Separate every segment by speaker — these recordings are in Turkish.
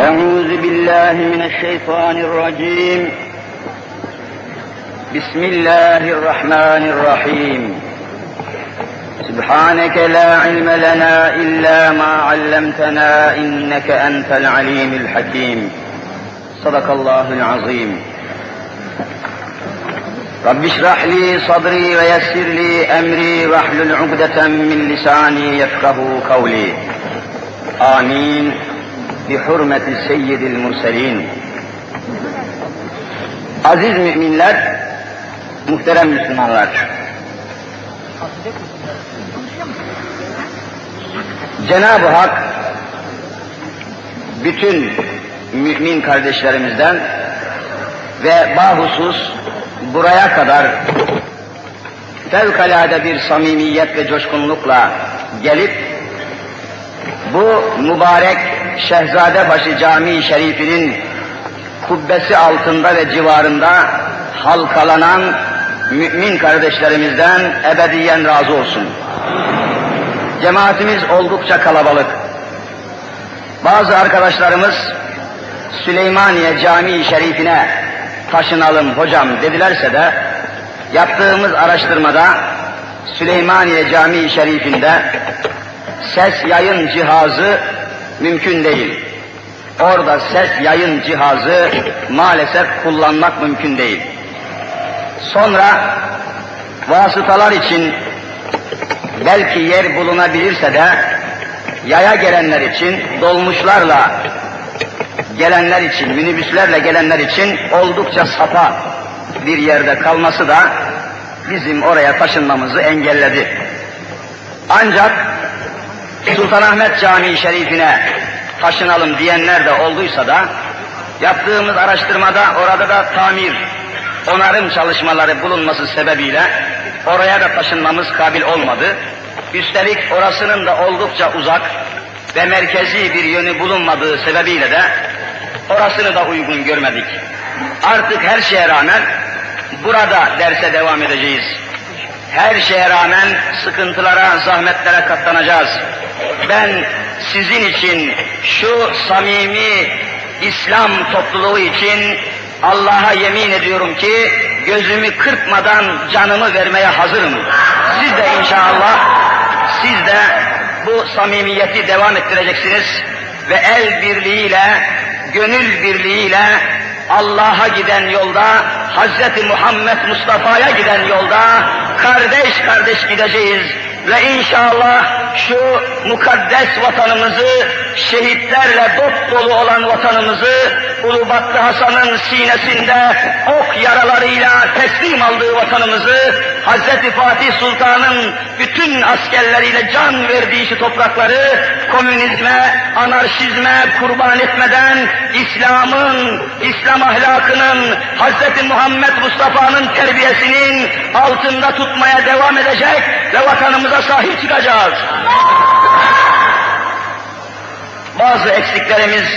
Speaker 1: أعوذ بالله من الشيطان الرجيم. بسم الله الرحمن الرحيم. سبحانك لا علم لنا إلا ما علمتنا إنك أنت العليم الحكيم. صدق الله العظيم. رب اشرح لي صدري ويسر لي أمري واحلل عقدة من لساني يفقه قولي. آمين. بحرمة سيد المرسلين Aziz müminler, muhterem Müslümanlar. Cenab-ı Hak bütün mümin kardeşlerimizden ve bahusus buraya kadar fevkalade bir samimiyet ve coşkunlukla gelip bu mübarek Şehzadebaşı Camii Şerifinin kubbesi altında ve civarında halkalanan mümin kardeşlerimizden ebediyen razı olsun. Cemaatimiz oldukça kalabalık. Bazı arkadaşlarımız Süleymaniye Camii Şerifine taşınalım hocam dedilerse de yaptığımız araştırmada Süleymaniye Camii Şerifinde ses yayın cihazı mümkün değil. Orada ses yayın cihazı maalesef kullanmak mümkün değil. Sonra vasıtalar için belki yer bulunabilirse de yaya gelenler için dolmuşlarla gelenler için, minibüslerle gelenler için oldukça sapa bir yerde kalması da bizim oraya taşınmamızı engelledi. Ancak Sultanahmet Camii Şerifine taşınalım diyenler de olduysa da yaptığımız araştırmada orada da tamir, onarım çalışmaları bulunması sebebiyle oraya da taşınmamız kabil olmadı. Üstelik orasının da oldukça uzak ve merkezi bir yönü bulunmadığı sebebiyle de orasını da uygun görmedik. Artık her şeye rağmen burada derse devam edeceğiz. Her şeye rağmen sıkıntılara, zahmetlere katlanacağız. Ben sizin için şu samimi İslam topluluğu için Allah'a yemin ediyorum ki gözümü kırpmadan canımı vermeye hazırım. Siz de inşallah siz de bu samimiyeti devam ettireceksiniz ve el birliğiyle, gönül birliğiyle Allah'a giden yolda, Hz. Muhammed Mustafa'ya giden yolda kardeş kardeş gideceğiz ve inşallah şu mukaddes vatanımızı, şehitlerle dop dolu olan vatanımızı, Ulubatlı Hasan'ın sinesinde ok yaralarıyla teslim aldığı vatanımızı, Hz. Fatih Sultan'ın bütün askerleriyle can verdiği şu toprakları, komünizme, anarşizme kurban etmeden, İslam'ın, İslam ahlakının, Hz. Muhammed Mustafa'nın terbiyesinin altında tutmaya devam edecek ve vatanımıza sahip çıkacağız. Bazı eksiklerimiz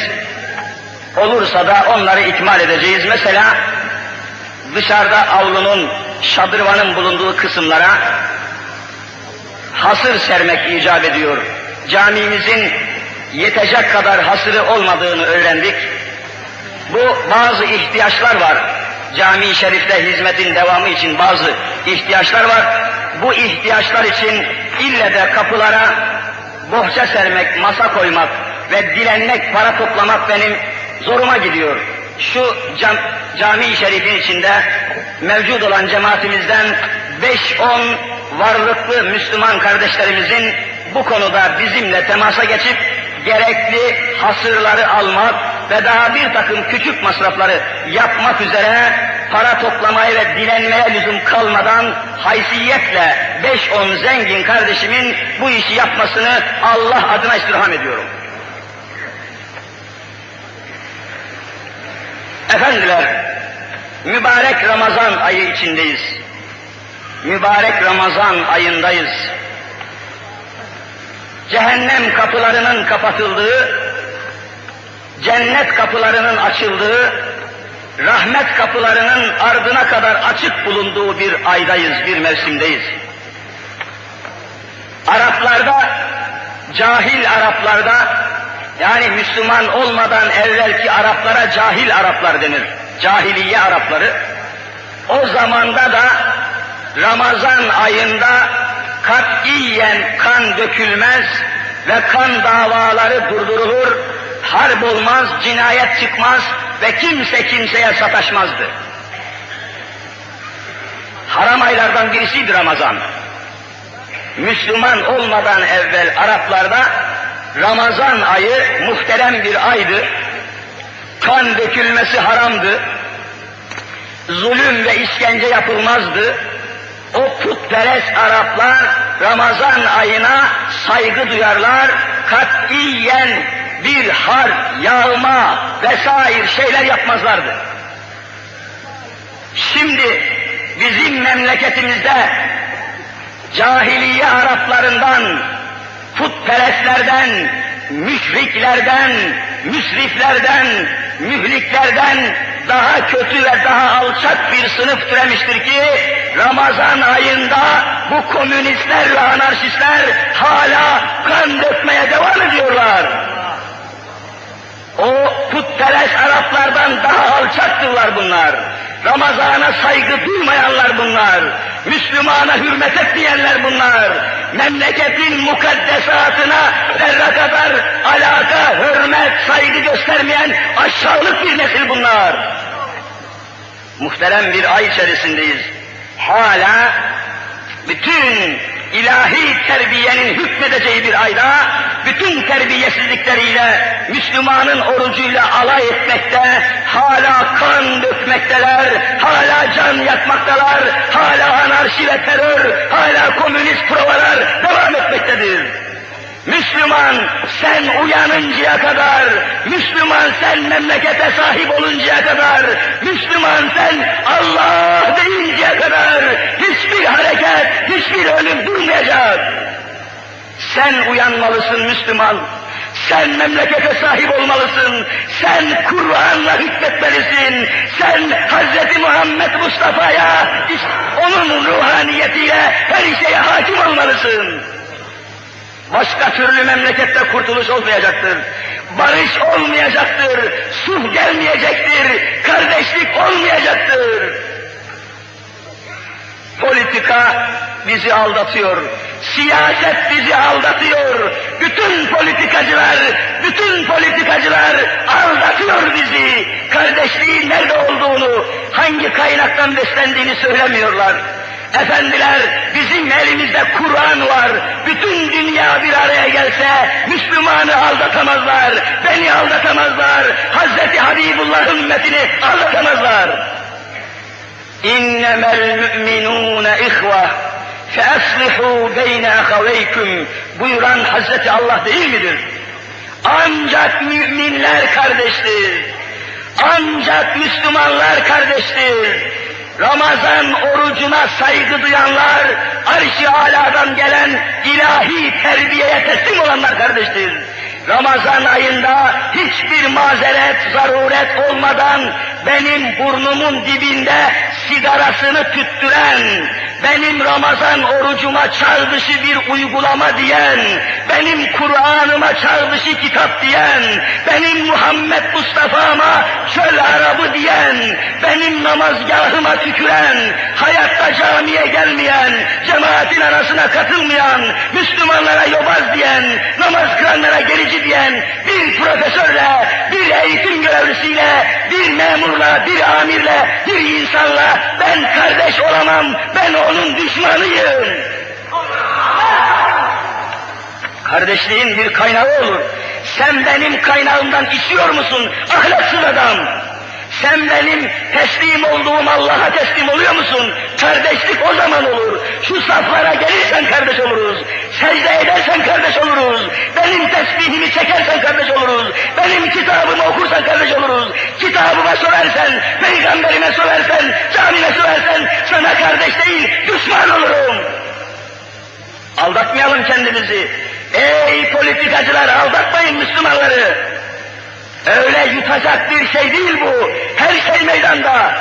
Speaker 1: olursa da onları ikmal edeceğiz. Mesela dışarıda avlunun, şadırvanın bulunduğu kısımlara hasır sermek icap ediyor. Camimizin yetecek kadar hasırı olmadığını öğrendik. Bu bazı ihtiyaçlar var. Cami-i Şerif'te hizmetin devamı için bazı ihtiyaçlar var. Bu ihtiyaçlar için ille de kapılara bohça sermek, masa koymak ve dilenmek, para toplamak benim zoruma gidiyor. Şu cam, cami-i şerifin içinde mevcut olan cemaatimizden 5-10 varlıklı Müslüman kardeşlerimizin bu konuda bizimle temasa geçip gerekli hasırları almak ve daha bir takım küçük masrafları yapmak üzere para toplamaya ve dilenmeye lüzum kalmadan haysiyetle 5-10 zengin kardeşimin bu işi yapmasını Allah adına istirham ediyorum. Efendiler, mübarek Ramazan ayı içindeyiz. Mübarek Ramazan ayındayız. Cehennem kapılarının kapatıldığı, cennet kapılarının açıldığı, rahmet kapılarının ardına kadar açık bulunduğu bir aydayız, bir mevsimdeyiz. Araplarda, cahil Araplarda Yani Müslüman olmadan evvelki Araplara cahil Araplar denir. Cahiliye Arapları. O zamanda da Ramazan ayında katiyen kan dökülmez ve kan davaları durdurulur, harp olmaz, cinayet çıkmaz ve kimse kimseye sataşmazdı. Haram aylardan birisiydi Ramazan. Müslüman olmadan evvel Araplarda Ramazan ayı muhterem bir aydı. Kan dökülmesi haramdı. Zulüm ve işkence yapılmazdı. O putperest Araplar Ramazan ayına saygı duyarlar, katiyen bir harp, yağma vesaire şeyler yapmazlardı. Şimdi bizim memleketimizde cahiliye Araplarından, putperestlerden, müşriklerden, müsriflerden, mühliklerden daha kötü ve daha alçak bir sınıf türemiştir ki Ramazan ayında bu komünistler ve anarşistler hala kan dökmeye devam ediyorlar. O putperest Araplardan daha alçaktırlar bunlar. Ramazana saygı duymayanlar bunlar. Müslümana hürmet etmeyenler bunlar. Memleketin mukaddesatına zerre kadar alaka, hürmet, saygı göstermeyen aşağılık bir nesil bunlar. Muhterem bir ay içerisindeyiz. Hala bütün ilahi terbiyenin hükmedeceği bir ayda, terbiyesizlikleriyle, Müslümanın orucuyla alay etmekte, hala kan dökmekteler, hala can yakmaktalar, hala anarşi ve terör, hala komünist provalar devam etmektedir. Müslüman sen uyanıncaya kadar, Müslüman sen memlekete sahip oluncaya kadar, Müslüman sen Allah deyinceye kadar hiçbir hareket, hiçbir ölüm durmayacak. Sen uyanmalısın Müslüman. Sen memlekete sahip olmalısın. Sen Kur'an'la hükmetmelisin. Sen Hz. Muhammed Mustafa'ya, onun ruhaniyetiyle her şeye hakim olmalısın. Başka türlü memlekette kurtuluş olmayacaktır. Barış olmayacaktır. Sulh gelmeyecektir. Kardeşlik olmayacaktır. Politika bizi aldatıyor. Siyaset bizi aldatıyor. Bütün politikacılar, bütün politikacılar aldatıyor bizi. Kardeşliğin nerede olduğunu, hangi kaynaktan beslendiğini söylemiyorlar. Efendiler bizim elimizde Kur'an var. Bütün dünya bir araya gelse Müslümanı aldatamazlar. Beni aldatamazlar. Hazreti Habibullah ümmetini aldatamazlar. İnnemel müminûne ihve feaslihû beyne ahaveyküm buyuran Hazreti Allah değil midir? Ancak müminler kardeştir. Ancak Müslümanlar kardeştir. Ramazan orucuna saygı duyanlar, arş-ı aladan gelen ilahi terbiyeye teslim olanlar kardeştir. Ramazan ayında hiçbir mazeret, zaruret olmadan benim burnumun dibinde sigarasını tüttüren, benim Ramazan orucuma çağrışı bir uygulama diyen, benim Kur'an'ıma çağrışı kitap diyen, benim Muhammed Mustafa'ma çöl Arabı diyen, benim namazgahıma tüküren, hayatta camiye gelmeyen, cemaatin arasına katılmayan, Müslümanlara yobaz diyen, namaz kılanlara gerici diyen bir profesörle, bir eğitim görevlisiyle, bir memurla, bir amirle, bir insanla ben kardeş olamam, ben onun düşmanıyım. Kardeşliğin bir kaynağı olur. Sen benim kaynağımdan içiyor musun ahlaksız adam? Sen benim teslim olduğum Allah'a teslim oluyor musun? Kardeşlik o zaman olur. Şu saflara gelirsen kardeş oluruz. Secde edersen kardeş oluruz. Benim tesbihimi çekersen kardeş oluruz. Benim kitabımı okursan kardeş oluruz. Kitabıma söylersen, peygamberime söylersen, camime söylersen sana kardeş değil, düşman olurum. Aldatmayalım kendimizi. Ey politikacılar aldatmayın Müslümanları. Öyle yutacak bir şey değil bu. Her şey meydanda.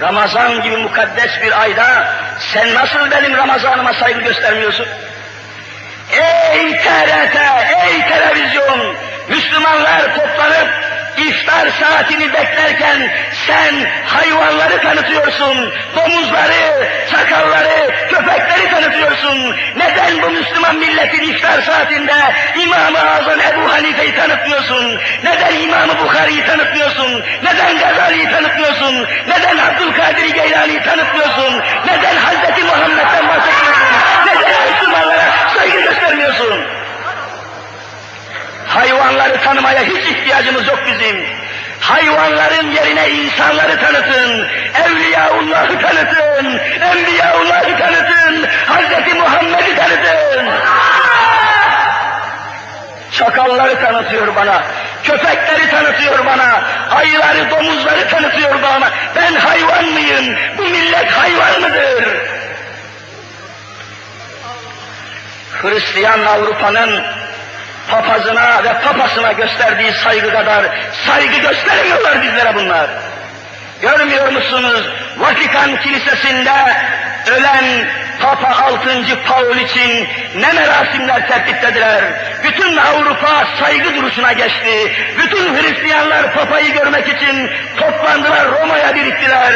Speaker 1: Ramazan gibi mukaddes bir ayda sen nasıl benim Ramazanıma saygı göstermiyorsun? Ey TRT, ey televizyon, Müslümanlar toplanıp iftar saatini beklerken sen hayvanları tanıtıyorsun, domuzları, çakalları, köpekleri tanıtıyorsun. Neden bu Müslüman milletin iftar saatinde İmam-ı Azam Ebu Hanife'yi tanıtmıyorsun? Neden İmam-ı Bukhari'yi tanıtmıyorsun? Neden Gazali'yi tanıtmıyorsun? Neden Abdülkadir Geylani'yi tanıtmıyorsun? Neden Hazreti Muhammed'den bahsetmiyorsun? Neden Müslümanlara saygı göstermiyorsun? Hayvanları tanımaya hiç ihtiyacımız yok bizim. Hayvanların yerine insanları tanıtın, Evliyaullah'ı tanıtın, Enbiyaullah'ı tanıtın, Hz. Muhammed'i tanıtın. Çakalları tanıtıyor bana, köpekleri tanıtıyor bana, ayıları, domuzları tanıtıyor bana. Ben hayvan mıyım? Bu millet hayvan mıdır? Hristiyan Avrupa'nın papazına ve papasına gösterdiği saygı kadar saygı göstermiyorlar bizlere bunlar. Görmüyor musunuz? Vatikan Kilisesi'nde ölen Papa 6. Paul için ne merasimler tertiplediler. Bütün Avrupa saygı duruşuna geçti. Bütün Hristiyanlar Papa'yı görmek için toplandılar, Roma'ya biriktiler.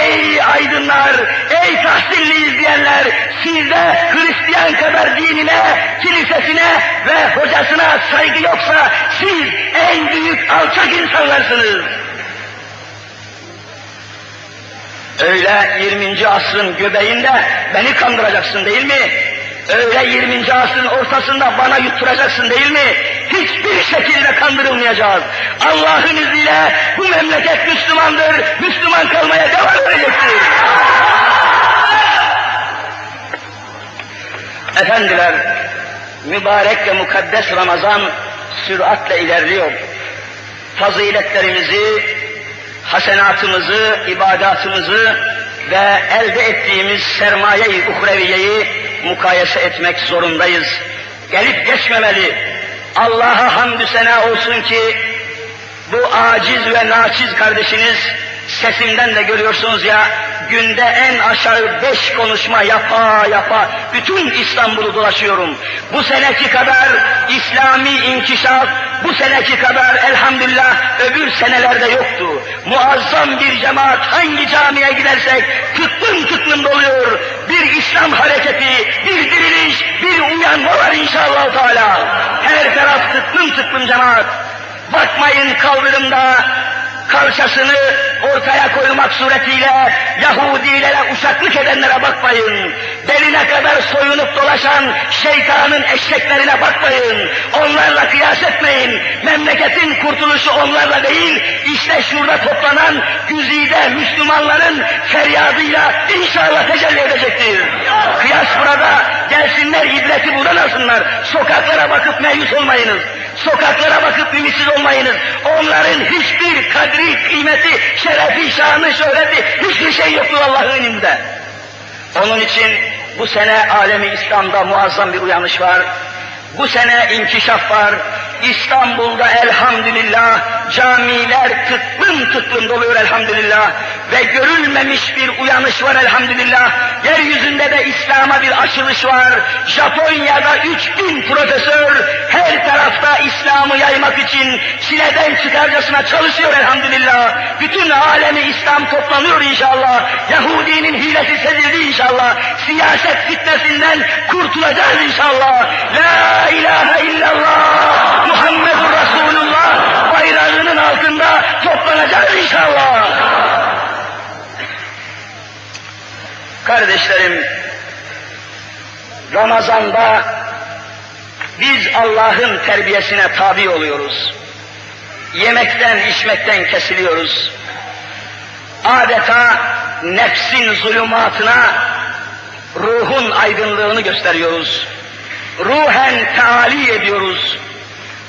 Speaker 1: Ey aydınlar, ey tahsilli izleyenler, sizde Hristiyan kadar dinine, kilisesine ve hocasına saygı yoksa siz en büyük alçak insanlarsınız. Öyle 20. asrın göbeğinde beni kandıracaksın değil mi? Öyle 20. asrın ortasında bana yutturacaksın değil mi? Hiçbir şekilde kandırılmayacağız. Allah'ın izniyle bu memleket Müslümandır, Müslüman kalmaya devam edecektir. Efendiler, mübarek ve mukaddes Ramazan süratle ilerliyor. Faziletlerimizi, hasenatımızı, ibadatımızı ve elde ettiğimiz sermaye-i uhreviyeyi mukayese etmek zorundayız. Gelip geçmemeli. Allah'a hamdü sena olsun ki bu aciz ve naçiz kardeşiniz sesimden de görüyorsunuz ya günde en aşağı beş konuşma yapa yapa bütün İstanbul'u dolaşıyorum. Bu seneki kadar İslami inkişaf, bu seneki kadar elhamdülillah öbür senelerde yoktu. Muazzam bir cemaat hangi camiye gidersek tıklım tıklım doluyor. Bir İslam hareketi, bir diriliş, bir uyanma var inşallah Teala. Her taraf tıklım tıklım cemaat. Bakmayın kaldırımda kalçasını ortaya koymak suretiyle Yahudilere uşaklık edenlere bakmayın. Beline kadar soyunup dolaşan şeytanın eşeklerine bakmayın. Onlarla kıyas etmeyin. Memleketin kurtuluşu onlarla değil, işte şurada toplanan güzide Müslümanların feryadıyla inşallah tecelli edecektir. Kıyas burada, gelsinler ibreti buradan alsınlar. Sokaklara bakıp meyus olmayınız. Sokaklara bakıp ümitsiz olmayınız. Onların hiçbir kadri, kıymeti, şerefi, şanı, şöhreti, hiçbir şey yoktur Allah'ın önünde. Onun için bu sene alemi İslam'da muazzam bir uyanış var. Bu sene inkişaf var. İstanbul'da elhamdülillah camiler tıklım tıklım doluyor elhamdülillah ve görülmemiş bir uyanış var elhamdülillah. Yeryüzünde de İslam'a bir açılış var. Japonya'da 3000 profesör her tarafta İslam'ı yaymak için çileden çıkarcasına çalışıyor elhamdülillah. Bütün alemi İslam toplanıyor inşallah. Yahudinin hilesi sezildi inşallah. Siyaset fitnesinden kurtulacağız inşallah. La ilahe illallah Muhammedur Resulullah bayrağının altında toplanacağız inşallah. Kardeşlerim, Ramazan'da biz Allah'ın terbiyesine tabi oluyoruz. Yemekten, içmekten kesiliyoruz. Adeta nefsin zulümatına ruhun aydınlığını gösteriyoruz. Ruhen taali ediyoruz.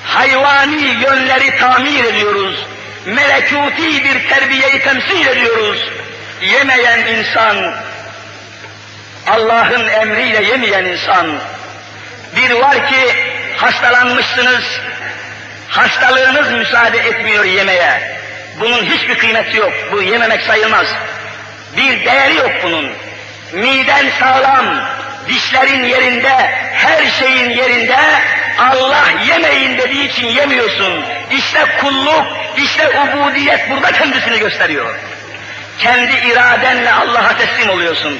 Speaker 1: Hayvani yönleri tamir ediyoruz. Melekuti bir terbiyeyi temsil ediyoruz. Yemeyen insan, Allah'ın emriyle yemeyen insan, bir var ki hastalanmışsınız, hastalığınız müsaade etmiyor yemeye. Bunun hiçbir kıymeti yok, bu yememek sayılmaz. Bir değeri yok bunun. Miden sağlam, dişlerin yerinde, her şeyin yerinde Allah yemeyin dediği için yemiyorsun. İşte kulluk, işte ubudiyet burada kendisini gösteriyor. Kendi iradenle Allah'a teslim oluyorsun.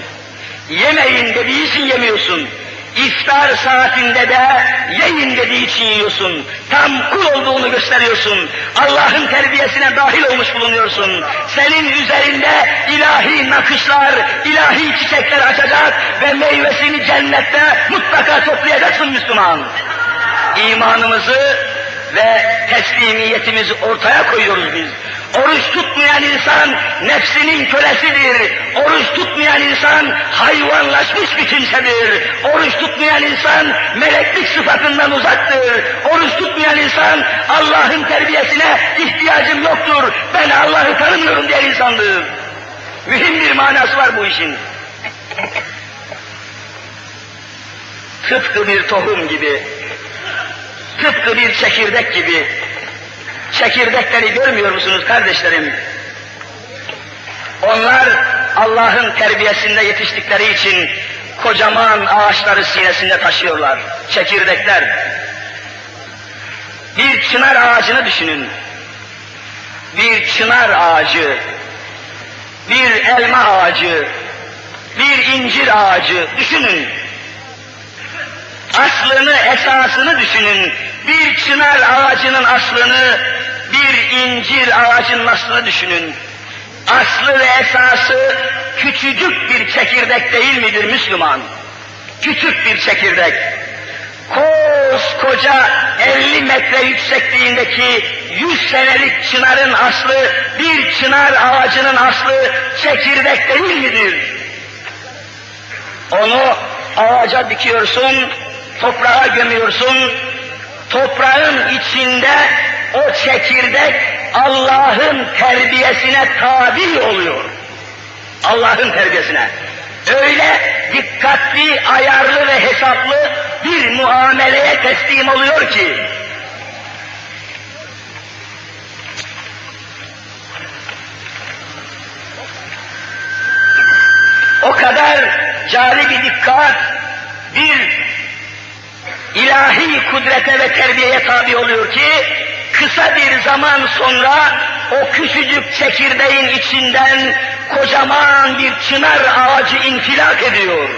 Speaker 1: Yemeyin dediği için yemiyorsun. İftar saatinde de yiyin dediği için yiyorsun. Tam kul olduğunu gösteriyorsun. Allah'ın terbiyesine dahil olmuş bulunuyorsun. Senin üzerinde ilahi nakışlar, ilahi çiçekler açacak ve meyvesini cennette mutlaka toplayacaksın Müslüman. İmanımızı ve teslimiyetimizi ortaya koyuyoruz biz. Oruç tutmayan insan nefsinin kölesidir. Oruç tutmayan insan hayvanlaşmış bir kimsedir. Oruç tutmayan insan meleklik sıfatından uzaktır. Oruç tutmayan insan Allah'ın terbiyesine ihtiyacım yoktur. Ben Allah'ı tanımıyorum diyen insandır. Mühim bir manası var bu işin. Tıpkı bir tohum gibi, tıpkı bir çekirdek gibi, çekirdekleri görmüyor musunuz kardeşlerim? Onlar Allah'ın terbiyesinde yetiştikleri için kocaman ağaçları sinesinde taşıyorlar. Çekirdekler. Bir çınar ağacını düşünün. Bir çınar ağacı, bir elma ağacı, bir incir ağacı düşünün. Aslını, esasını düşünün. Bir çınar ağacının aslını, bir incir ağacının aslını düşünün. Aslı ve esası küçücük bir çekirdek değil midir Müslüman? Küçük bir çekirdek. Koskoca 50 metre yüksekliğindeki 100 senelik çınarın aslı, bir çınar ağacının aslı çekirdek değil midir? Onu ağaca dikiyorsun, toprağa gömüyorsun, toprağın içinde o çekirdek Allah'ın terbiyesine tabi oluyor. Allah'ın terbiyesine. Öyle dikkatli, ayarlı ve hesaplı bir muameleye teslim oluyor ki, o kadar cari bir dikkat, bir ilahi kudrete ve terbiyeye tabi oluyor ki, kısa bir zaman sonra o küçücük çekirdeğin içinden kocaman bir çınar ağacı infilak ediyor.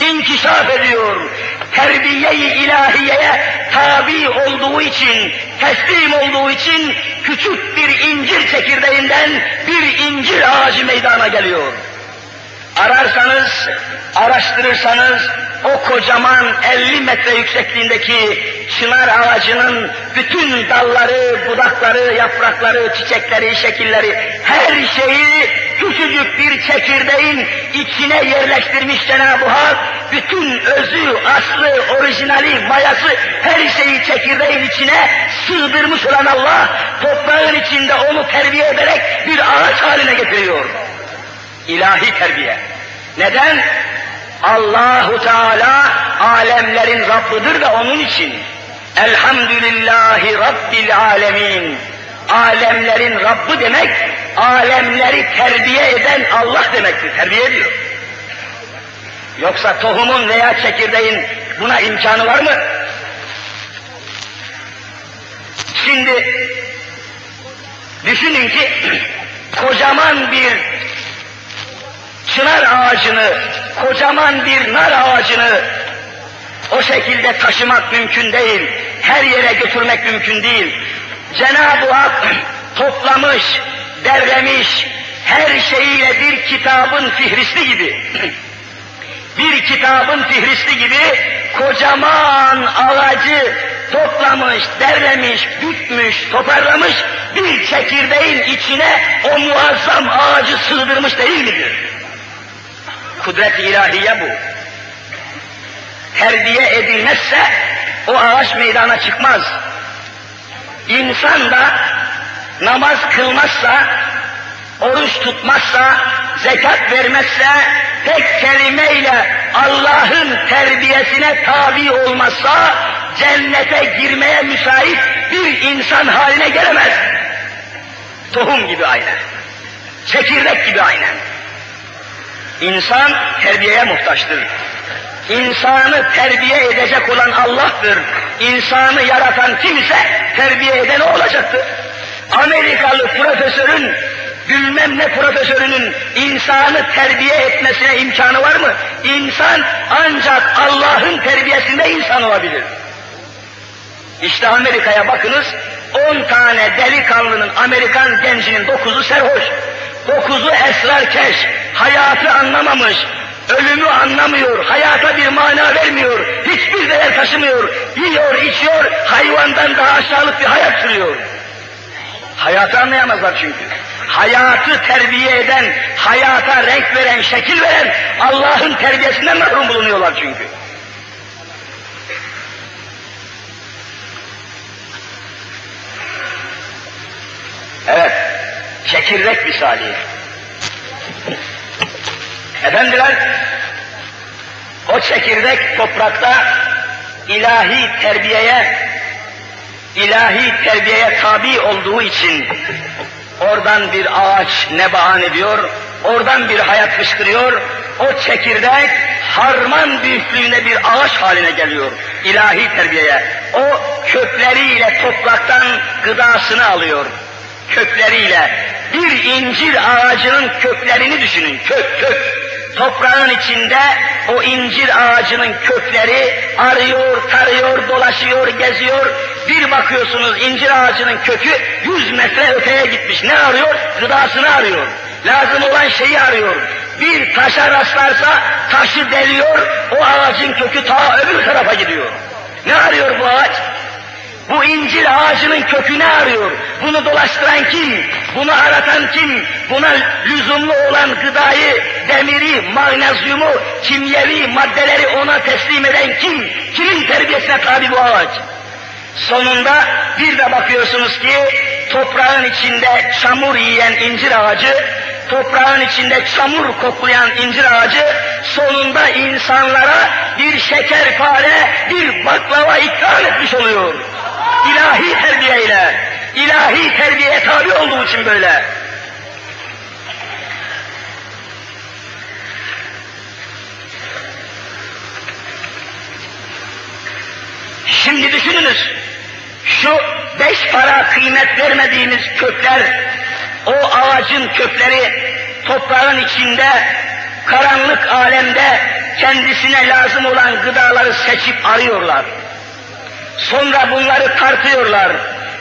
Speaker 1: İnkişaf ediyor. Terbiye-i ilahiyeye tabi olduğu için, teslim olduğu için küçük bir incir çekirdeğinden bir incir ağacı meydana geliyor. Ararsanız, araştırırsanız o kocaman 50 metre yüksekliğindeki çınar ağacının bütün dalları, budakları, yaprakları, çiçekleri, şekilleri, her şeyi küçücük bir çekirdeğin içine yerleştirmiş Cenab-ı Hak, bütün özü, aslı, orijinali, mayası, her şeyi çekirdeğin içine sığdırmış olan Allah, toprağın içinde onu terbiye ederek bir ağaç haline getiriyor. İlahi terbiye. Neden? Allahu Teala alemlerin Rabbidir da onun için. Elhamdülillahi Rabbil alemin. Alemlerin Rabbi demek, alemleri terbiye eden Allah demektir. Terbiye ediyor. Yoksa tohumun veya çekirdeğin buna imkanı var mı? Şimdi düşünün ki kocaman bir çınar ağacını, kocaman bir nar ağacını o şekilde taşımak mümkün değil. Her yere götürmek mümkün değil. Cenab-ı Hak toplamış, derlemiş, her şeyiyle bir kitabın fihristi gibi, bir kitabın fihristi gibi kocaman ağacı toplamış, derlemiş, bükmüş, toparlamış, bir çekirdeğin içine o muazzam ağacı sığdırmış değil midir? Kudret-i ilahiye bu. Terbiye edilmezse o ağaç meydana çıkmaz. İnsan da namaz kılmazsa, oruç tutmazsa, zekat vermezse, tek kelimeyle Allah'ın terbiyesine tabi olmazsa, cennete girmeye müsait bir insan haline gelemez. Tohum gibi aynen. Çekirdek gibi aynen. İnsan terbiyeye muhtaçtır. İnsanı terbiye edecek olan Allah'tır. İnsanı yaratan kimse terbiye eden olacaktır. Amerikalı profesörün bilmem ne profesörünün insanı terbiye etmesine imkanı var mı? İnsan ancak Allah'ın terbiyesinde insan olabilir. İşte Amerika'ya bakınız, 10 tane delikanlının, Amerikan gencinin dokuzu serhoş, dokuzu esrarkeş, hayatı anlamamış, ölümü anlamıyor, hayata bir mana vermiyor, hiçbir değer taşımıyor, yiyor, içiyor, hayvandan daha aşağılık bir hayat sürüyor. Hayatı anlayamazlar çünkü. Hayatı terbiye eden, hayata renk veren, şekil veren Allah'ın terbiyesinden mahrum bulunuyorlar çünkü. Evet, çekirdek misali. Efendiler, o çekirdek toprakta ilahi terbiyeye, ilahi terbiyeye tabi olduğu için oradan bir ağaç nebaan ediyor, oradan bir hayat fışkırıyor, o çekirdek harman büyüklüğüne bir ağaç haline geliyor ilahi terbiyeye. O kökleriyle topraktan gıdasını alıyor kökleriyle bir incir ağacının köklerini düşünün, kök kök. Toprağın içinde o incir ağacının kökleri arıyor, tarıyor, dolaşıyor, geziyor. Bir bakıyorsunuz incir ağacının kökü 100 metre öteye gitmiş. Ne arıyor? Gıdasını arıyor. Lazım olan şeyi arıyor. Bir taşa rastlarsa taşı deliyor, o ağacın kökü ta öbür tarafa gidiyor. Ne arıyor bu ağaç? Bu incir ağacının kökünü arıyor. Bunu dolaştıran kim? Bunu aratan kim? Buna lüzumlu olan gıdayı, demiri, magnezyumu, kimyevi maddeleri ona teslim eden kim? Kimin terbiyesine tabi bu ağaç? Sonunda bir de bakıyorsunuz ki toprağın içinde çamur yiyen incir ağacı, toprağın içinde çamur koklayan incir ağacı sonunda insanlara bir şekerpare, bir baklava ikram etmiş oluyor. İlahi terbiyeyle, ilahi terbiyeye tabi olduğu için böyle. Şimdi düşününüz, şu beş para kıymet vermediğimiz kökler, o ağacın kökleri toprağın içinde, karanlık alemde kendisine lazım olan gıdaları seçip arıyorlar. Sonra bunları tartıyorlar.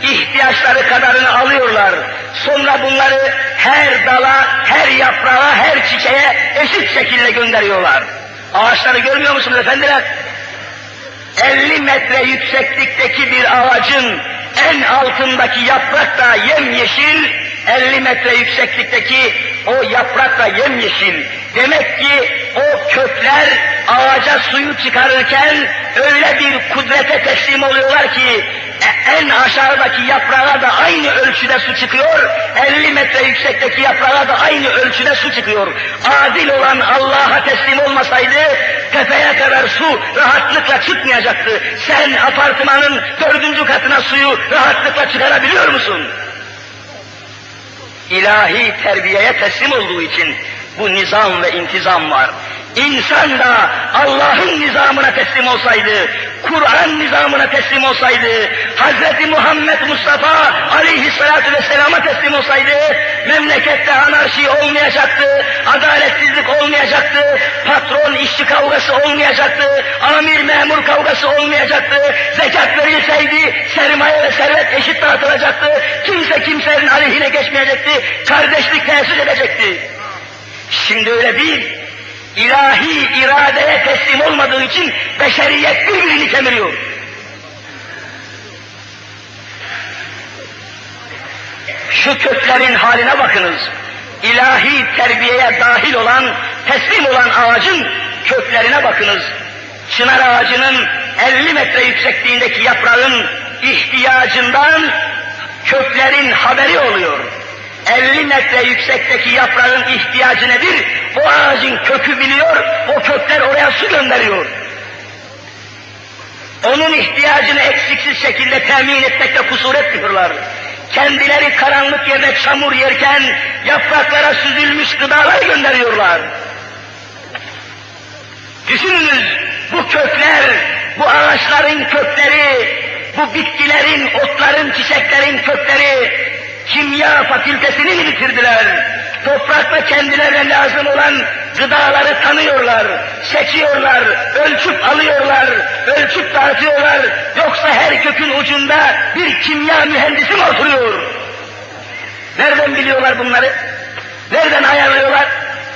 Speaker 1: ihtiyaçları kadarını alıyorlar. Sonra bunları her dala, her yaprağa, her çiçeğe eşit şekilde gönderiyorlar. Ağaçları görmüyor musunuz efendiler? 50 metre yükseklikteki bir ağacın en altındaki yaprak da yemyeşil, 50 metre yükseklikteki o yaprak da yemyeşil. Demek ki o kökler ağaca suyu çıkarırken öyle bir kudrete teslim oluyorlar ki e, en aşağıdaki yaprağa da aynı ölçüde su çıkıyor, 50 metre yüksekteki yaprağa da aynı ölçüde su çıkıyor. Adil olan Allah'a teslim olmasaydı tepeye kadar su rahatlıkla çıkmayacaktı. Sen apartmanın dördüncü katına suyu rahatlıkla çıkarabiliyor musun? İlahi terbiyeye teslim olduğu için bu nizam ve intizam var. İnsan da Allah'ın nizamına teslim olsaydı, Kur'an nizamına teslim olsaydı, Hz. Muhammed Mustafa aleyhissalatu vesselama teslim olsaydı, memlekette anarşi olmayacaktı, adaletsizlik olmayacaktı, patron işçi kavgası olmayacaktı, amir memur kavgası olmayacaktı, zekat verilseydi sermaye ve servet eşit dağıtılacaktı, kimse kimsenin aleyhine geçmeyecekti, kardeşlik tesis edecekti. Şimdi öyle değil. İlahi iradeye teslim olmadığı için beşeriyet birbirini kemiriyor. Şu köklerin haline bakınız. İlahi terbiyeye dahil olan, teslim olan ağacın köklerine bakınız. Çınar ağacının 50 metre yüksekliğindeki yaprağın ihtiyacından köklerin haberi oluyor. 50 metre yüksekteki yaprağın ihtiyacı nedir? O ağacın kökü biliyor, o kökler oraya su gönderiyor. Onun ihtiyacını eksiksiz şekilde temin etmekte kusur etmiyorlar. Kendileri karanlık yerde çamur yerken yapraklara süzülmüş gıdalar gönderiyorlar. Düşününüz, Bu kökler, bu ağaçların kökleri, bu bitkilerin, otların, çiçeklerin kökleri kimya fakültesini bitirdiler? Toprakta kendilerine lazım olan gıdaları tanıyorlar, seçiyorlar, ölçüp alıyorlar, ölçüp dağıtıyorlar. Yoksa her kökün ucunda bir kimya mühendisi mi oturuyor? Nereden biliyorlar bunları? Nereden ayarlıyorlar?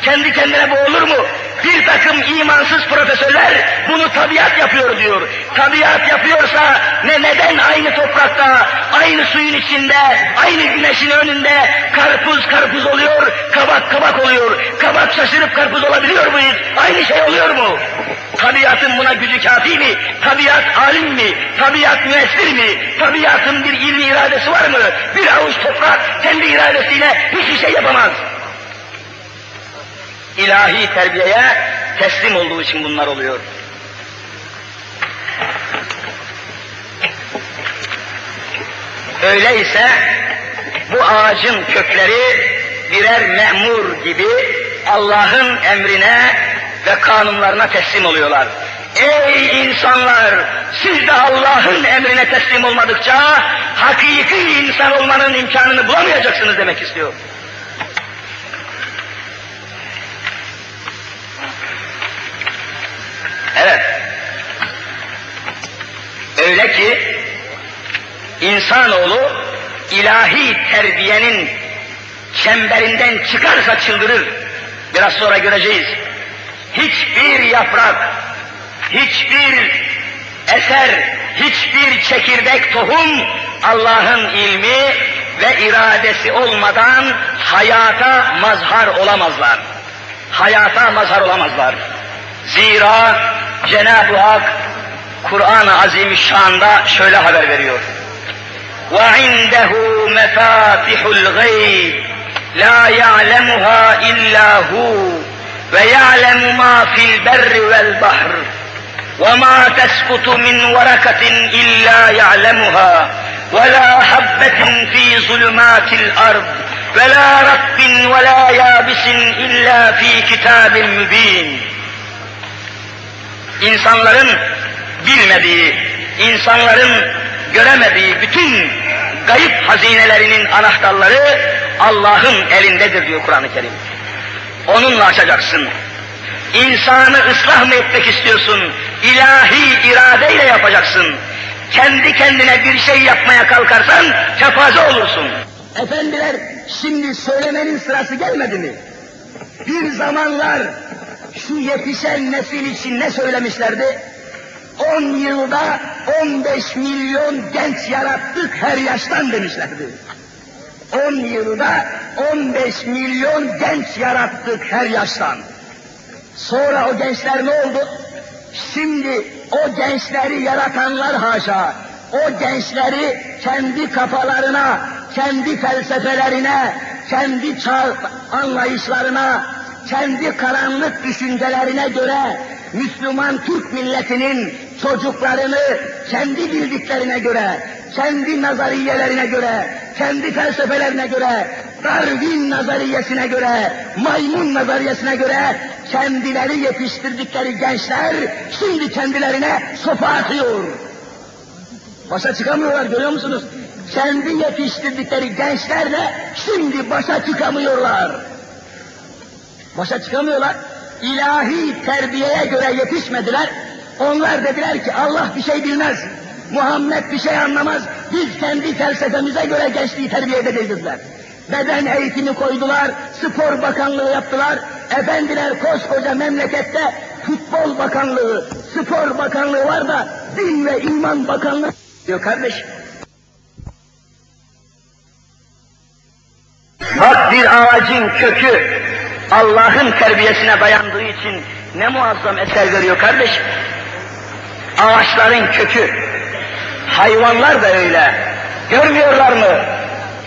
Speaker 1: Kendi kendine bu olur mu? Bir takım imansız profesörler bunu tabiat yapıyor diyor. Tabiat yapıyorsa ne neden aynı toprakta, aynı suyun içinde, aynı güneşin önünde karpuz karpuz oluyor, kabak kabak oluyor. Kabak şaşırıp karpuz olabiliyor muyuz? Aynı şey oluyor mu? Tabiatın buna gücü kafi mi? Tabiat alim mi? Tabiat müessir mi? Tabiatın bir ilmi iradesi var mı? Bir avuç toprak kendi iradesiyle hiçbir şey yapamaz ilahi terbiyeye teslim olduğu için bunlar oluyor. Öyleyse bu ağacın kökleri birer memur gibi Allah'ın emrine ve kanunlarına teslim oluyorlar. Ey insanlar! Siz de Allah'ın emrine teslim olmadıkça hakiki insan olmanın imkanını bulamayacaksınız demek istiyor. Evet. Öyle ki insanoğlu ilahi terbiyenin çemberinden çıkarsa çıldırır. Biraz sonra göreceğiz. Hiçbir yaprak, hiçbir eser, hiçbir çekirdek tohum Allah'ın ilmi ve iradesi olmadan hayata mazhar olamazlar. Hayata mazhar olamazlar. Zira Cenab-ı Hak Kur'an-ı Azimüşşan'da şöyle haber veriyor. وَعِنْدَهُ مَفَاتِحُ الْغَيْبِ لَا يَعْلَمُهَا إِلَّا هُوَ وَيَعْلَمُ مَا فِي الْبَرِّ وَالْبَحْرِ وَمَا تَسْقُطُ مِنْ وَرَكَةٍ إِلَّا يَعْلَمُهَا وَلَا حَبَّةٍ فِي ظُلُمَاتِ الْأَرْضِ وَلَا رَطْبٍ وَلَا يَابِسٍ إِلَّا فِي كِتَابٍ مُبِينٍ insanların bilmediği, insanların göremediği bütün gayip hazinelerinin anahtarları Allah'ın elindedir diyor Kur'an-ı Kerim. Onunla açacaksın. İnsanı ıslah mı etmek istiyorsun? İlahi iradeyle yapacaksın. Kendi kendine bir şey yapmaya kalkarsan kefaze olursun. Efendiler şimdi söylemenin sırası gelmedi mi? Bir zamanlar şu yetişen nesil için ne söylemişlerdi? 10 yılda 15 milyon genç yarattık her yaştan demişlerdi. 10 yılda 15 milyon genç yarattık her yaştan. Sonra o gençler ne oldu? Şimdi o gençleri yaratanlar haşa, o gençleri kendi kafalarına, kendi felsefelerine, kendi çağ anlayışlarına, kendi karanlık düşüncelerine göre Müslüman Türk milletinin çocuklarını kendi bildiklerine göre, kendi nazariyelerine göre, kendi felsefelerine göre, Darwin nazariyesine göre, maymun nazariyesine göre kendileri yetiştirdikleri gençler şimdi kendilerine sopa atıyor. Başa çıkamıyorlar görüyor musunuz? Kendi yetiştirdikleri gençlerle şimdi başa çıkamıyorlar. Başa çıkamıyorlar. İlahi terbiyeye göre yetişmediler. Onlar dediler ki Allah bir şey bilmez. Muhammed bir şey anlamaz. Biz kendi felsefemize göre gençliği terbiye edeceğiz. Beden eğitimi koydular, spor bakanlığı yaptılar. Efendiler koskoca memlekette futbol bakanlığı, spor bakanlığı var da din ve iman bakanlığı diyor kardeş. Bak bir ağacın kökü Allah'ın terbiyesine dayandığı için ne muazzam eser veriyor kardeş. Ağaçların kökü, hayvanlar da öyle. Görmüyorlar mı?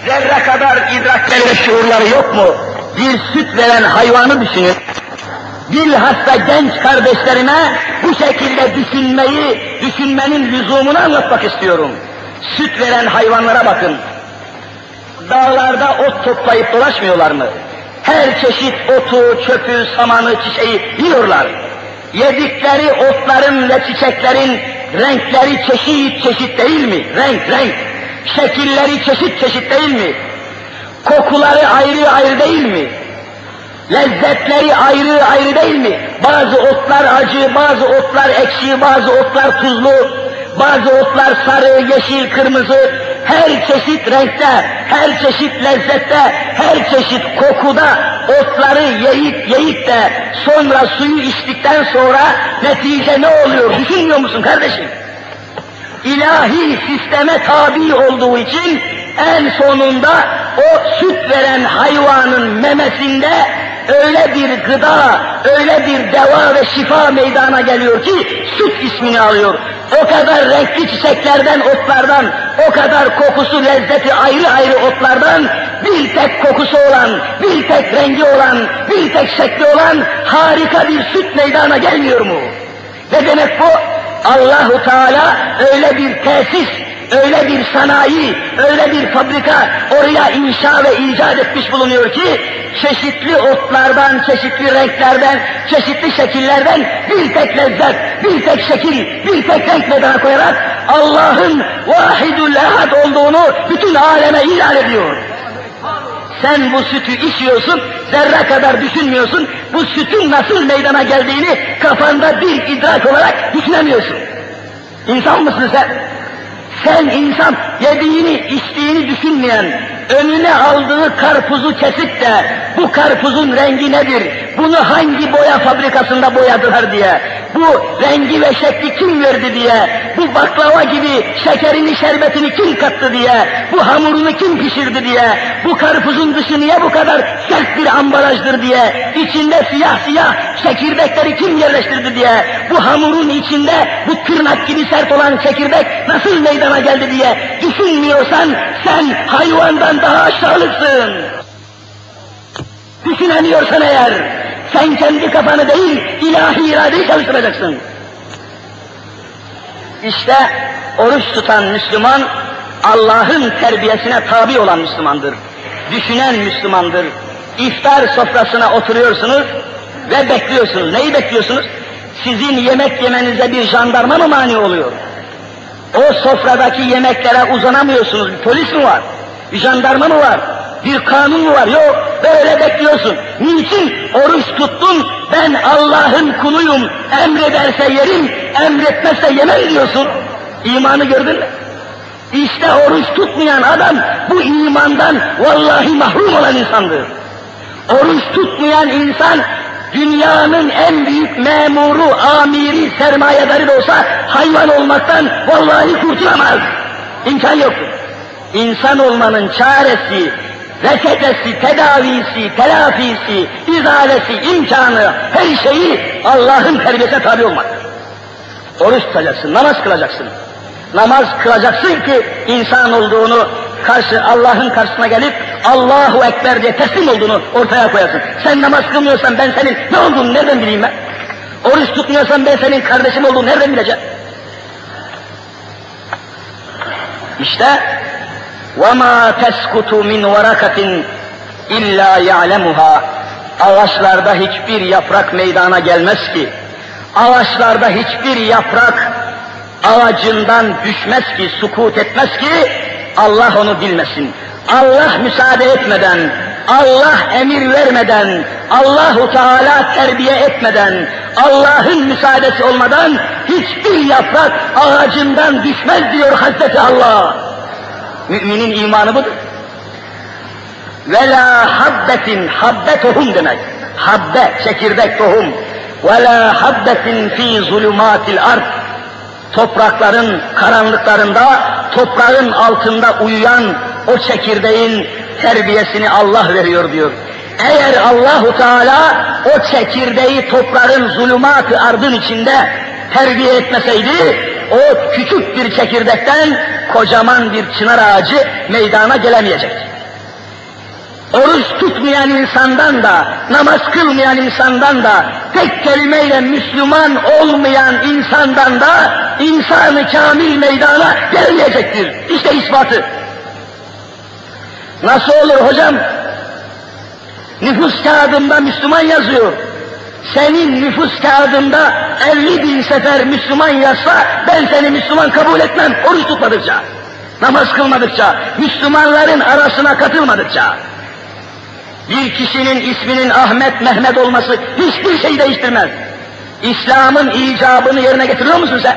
Speaker 1: Zerre kadar idrakleri ve şuurları yok mu? Bir süt veren hayvanı düşünün. Bilhassa genç kardeşlerime bu şekilde düşünmeyi, düşünmenin lüzumunu anlatmak istiyorum. Süt veren hayvanlara bakın. Dağlarda ot toplayıp dolaşmıyorlar mı? Her çeşit otu, çöpü, samanı, çiçeği yiyorlar. yedikleri otların ve çiçeklerin renkleri çeşit çeşit değil mi? Renk, renk. Şekilleri çeşit çeşit değil mi? Kokuları ayrı ayrı değil mi? Lezzetleri ayrı ayrı değil mi? Bazı otlar acı, bazı otlar ekşi, bazı otlar tuzlu, bazı otlar sarı, yeşil, kırmızı, her çeşit renkte, her çeşit lezzette, her çeşit kokuda otları yiyip yiyip de sonra suyu içtikten sonra netice ne oluyor düşünmüyor musun kardeşim? İlahi sisteme tabi olduğu için en sonunda o süt veren hayvanın memesinde öyle bir gıda, öyle bir deva ve şifa meydana geliyor ki süt ismini alıyor. O kadar renkli çiçeklerden, otlardan, o kadar kokusu, lezzeti ayrı ayrı otlardan bir tek kokusu olan, bir tek rengi olan, bir tek şekli olan harika bir süt meydana gelmiyor mu? Ne demek bu? Allahu Teala öyle bir tesis, öyle bir sanayi, öyle bir fabrika oraya inşa ve icat etmiş bulunuyor ki çeşitli otlardan, çeşitli renklerden, çeşitli şekillerden bir tek lezzet, bir tek şekil, bir tek renk meydana koyarak Allah'ın vahidül ehad olduğunu bütün aleme ilan ediyor. Sen bu sütü içiyorsun, zerre kadar düşünmüyorsun, bu sütün nasıl meydana geldiğini kafanda bir idrak olarak düşünemiyorsun. İnsan mısın sen? Sen insan yediğini, içtiğini düşünmeyen, önüne aldığı karpuzu kesip de bu karpuzun rengi nedir, bunu hangi boya fabrikasında boyadılar diye, bu rengi ve şekli kim verdi diye, bu baklava gibi şekerini, şerbetini kim kattı diye, bu hamurunu kim pişirdi diye, bu karpuzun dışı niye bu kadar sert bir ambalajdır diye, içinde siyah siyah çekirdekleri kim yerleştirdi diye, bu hamurun içinde bu tırnak gibi sert olan çekirdek nasıl meydana geldi diye düşünmüyorsan sen hayvandan daha aşağılıksın. Düşünemiyorsan eğer, sen kendi kafanı değil, ilahi iradeyi çalıştıracaksın. İşte oruç tutan Müslüman, Allah'ın terbiyesine tabi olan Müslümandır. Düşünen Müslümandır. İftar sofrasına oturuyorsunuz ve bekliyorsunuz. Neyi bekliyorsunuz? Sizin yemek yemenize bir jandarma mı mani oluyor? O sofradaki yemeklere uzanamıyorsunuz. Bir polis mi var? Bir jandarma mı var? Bir kanun mu var? Yok. Böyle bekliyorsun. Niçin? Oruç tuttun. Ben Allah'ın kuluyum. Emrederse yerim, emretmezse yemem diyorsun. İmanı gördün mü? İşte oruç tutmayan adam bu imandan vallahi mahrum olan insandır. Oruç tutmayan insan dünyanın en büyük memuru, amiri, sermayedarı da olsa hayvan olmaktan vallahi kurtulamaz. İmkan yoktur. İnsan olmanın çaresi, reçetesi, tedavisi, telafisi, izalesi, imkanı, her şeyi Allah'ın terbiyesine tabi olmaktır. Oruç tutacaksın, namaz kılacaksın. Namaz kılacaksın ki insan olduğunu karşı Allah'ın karşısına gelip Allahu Ekber diye teslim olduğunu ortaya koyasın. Sen namaz kılmıyorsan ben senin ne olduğunu nereden bileyim ben? Oruç tutmuyorsan ben senin kardeşim olduğunu nereden bileceğim? İşte وَمَا تَسْكُتُ مِنْ وَرَكَةٍ اِلَّا يَعْلَمُهَا Ağaçlarda hiçbir yaprak meydana gelmez ki, ağaçlarda hiçbir yaprak ağacından düşmez ki, sukut etmez ki, Allah onu bilmesin. Allah müsaade etmeden, Allah emir vermeden, Allahu Teala terbiye etmeden, Allah'ın müsaadesi olmadan hiçbir yaprak ağacından düşmez diyor Hazreti Allah. Müminin imanı budur. Ve la habbetin, habbe tohum demek. Habbe, çekirdek tohum. Ve la habbetin fi zulumatil ard. Toprakların karanlıklarında, toprağın altında uyuyan o çekirdeğin terbiyesini Allah veriyor diyor. Eğer Allahu Teala o çekirdeği toprağın zulümat ardın içinde terbiye etmeseydi, o küçük bir çekirdekten kocaman bir çınar ağacı meydana gelemeyecekti. Oruç tutmayan insandan da, namaz kılmayan insandan da, tek kelimeyle Müslüman olmayan insandan da insanı kamil meydana gelmeyecektir. İşte ispatı. Nasıl olur hocam? Nüfus kağıdında Müslüman yazıyor. Senin nüfus kağıdında elli bin sefer Müslüman yazsa ben seni Müslüman kabul etmem oruç tutmadıkça. Namaz kılmadıkça, Müslümanların arasına katılmadıkça. Bir kişinin isminin Ahmet, Mehmet olması hiçbir şey değiştirmez. İslam'ın icabını yerine getiriyor musun sen?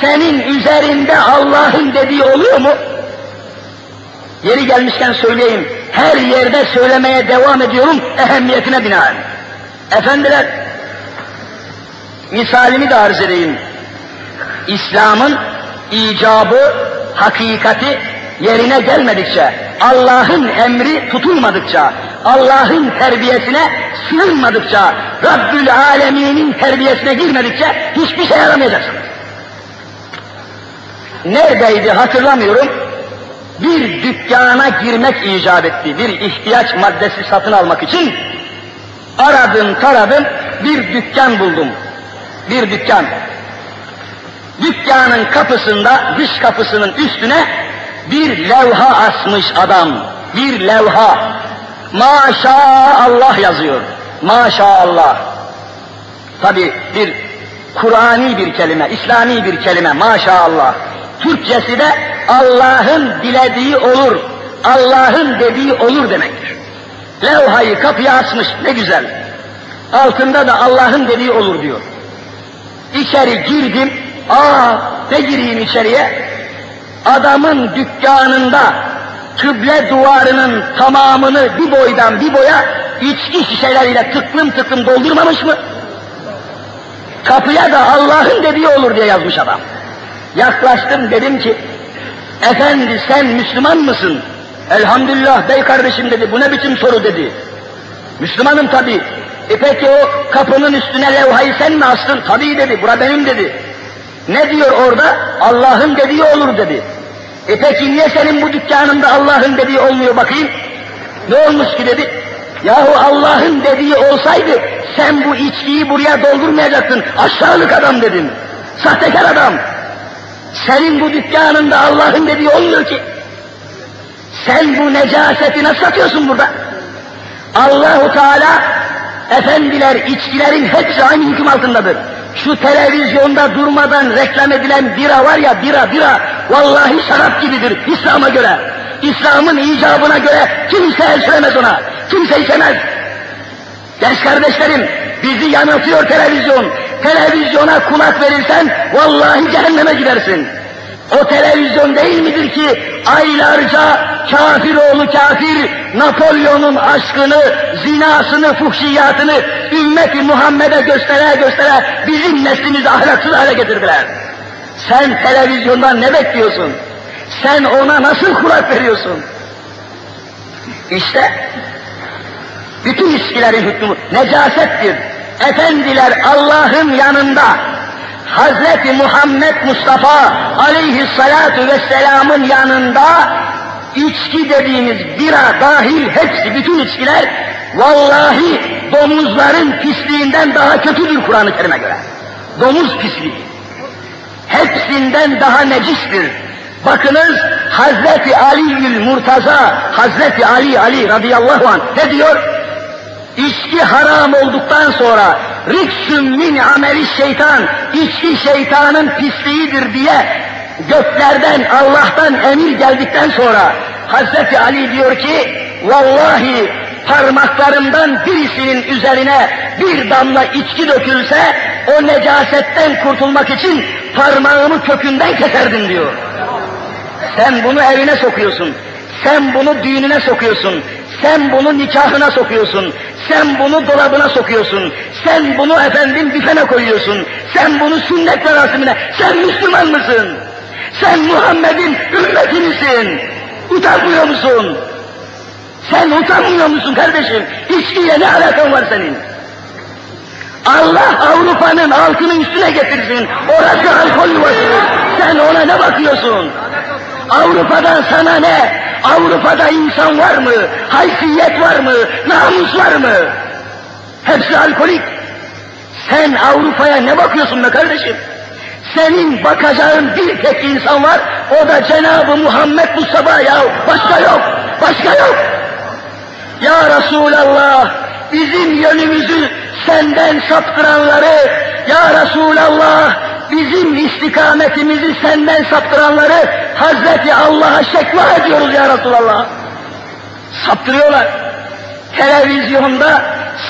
Speaker 1: Senin üzerinde Allah'ın dediği oluyor mu? Yeri gelmişken söyleyeyim, her yerde söylemeye devam ediyorum ehemmiyetine binaen. Efendiler, misalimi de arz edeyim. İslam'ın icabı, hakikati yerine gelmedikçe, Allah'ın emri tutulmadıkça, Allah'ın terbiyesine sığınmadıkça, Rabbül Alemin'in terbiyesine girmedikçe hiçbir şey yaramayacaksınız. Neredeydi hatırlamıyorum. Bir dükkana girmek icap etti. Bir ihtiyaç maddesi satın almak için aradım taradım bir dükkan buldum. Bir dükkan. Dükkanın kapısında, dış kapısının üstüne bir levha asmış adam. Bir levha. Maşallah yazıyor. Maşallah. Tabi bir Kur'ani bir kelime, İslami bir kelime maşallah. Türkçesi de Allah'ın dilediği olur, Allah'ın dediği olur demektir. Levhayı kapıya asmış ne güzel. Altında da Allah'ın dediği olur diyor. İçeri girdim, aa ne gireyim içeriye? Adamın dükkanında kıble duvarının tamamını bir boydan bir boya içki şişeleriyle tıklım tıklım doldurmamış mı? Kapıya da Allah'ın dediği olur diye yazmış adam. Yaklaştım dedim ki, efendi sen Müslüman mısın? Elhamdülillah bey kardeşim dedi, bu ne biçim soru dedi. Müslümanım tabi. E peki o kapının üstüne levhayı sen mi astın? Tabii dedi, bura benim dedi. Ne diyor orada? Allah'ın dediği olur dedi. E peki niye senin bu dükkanında Allah'ın dediği olmuyor bakayım? Ne olmuş ki dedi. Yahu Allah'ın dediği olsaydı sen bu içkiyi buraya doldurmayacaktın. Aşağılık adam dedim. Sahtekar adam. Senin bu dükkanında Allah'ın dediği olmuyor ki. Sen bu necaseti nasıl satıyorsun burada? Allahu Teala efendiler içkilerin hepsi aynı hüküm altındadır. Şu televizyonda durmadan reklam edilen bira var ya bira bira vallahi şarap gibidir İslam'a göre. İslam'ın icabına göre kimse el süremez ona. Kimse içemez. Genç kardeşlerim bizi yanıltıyor televizyon. Televizyona kulak verirsen vallahi cehenneme gidersin. O televizyon değil midir ki aylarca kafir oğlu kafir Napolyon'un aşkını, zinasını, fuhşiyatını ümmeti Muhammed'e göstere göstere bizim neslimizi ahlaksız hale getirdiler. Sen televizyondan ne bekliyorsun? Sen ona nasıl kulak veriyorsun? İşte bütün ilişkilerin hükmü necasettir. Efendiler Allah'ın yanında Hazreti Muhammed Mustafa aleyhissalatu vesselamın yanında içki dediğimiz bira dahil hepsi bütün içkiler vallahi domuzların pisliğinden daha kötüdür Kur'an-ı Kerim'e göre. Domuz pisliği. Hepsinden daha necistir. Bakınız Hazreti Ali'ül Murtaza, Hazreti Ali Ali radıyallahu anh ne diyor? İçki haram olduktan sonra riksün min ameli şeytan, içki şeytanın pisliğidir diye göklerden Allah'tan emir geldikten sonra Hazreti Ali diyor ki vallahi parmaklarımdan birisinin üzerine bir damla içki dökülse o necasetten kurtulmak için parmağımı kökünden keserdim diyor. Sen bunu evine sokuyorsun. Sen bunu düğününe sokuyorsun. Sen bunu nikahına sokuyorsun. Sen bunu dolabına sokuyorsun. Sen bunu efendim büfene koyuyorsun. Sen bunu sünnet merasimine. Sen Müslüman mısın? Sen Muhammed'in ümmeti misin? Utanmıyor musun? Sen utanmıyor musun kardeşim? İçkiyle ne alakan var senin? Allah Avrupa'nın altını üstüne getirsin. Orası alkol yuvası. Sen ona ne bakıyorsun? Avrupa'dan sana ne? Avrupa'da insan var mı? Haysiyet var mı? Namus var mı? Hepsi alkolik. Sen Avrupa'ya ne bakıyorsun be kardeşim? Senin bakacağın bir tek insan var, o da Cenab-ı Muhammed Mustafa ya. Başka yok, başka yok. Ya Resulallah, bizim yönümüzü senden saptıranları
Speaker 2: Ya Resulallah bizim istikametimizi senden saptıranları Hazreti Allah'a şekva ediyoruz ya Resulallah. Saptırıyorlar. Televizyonda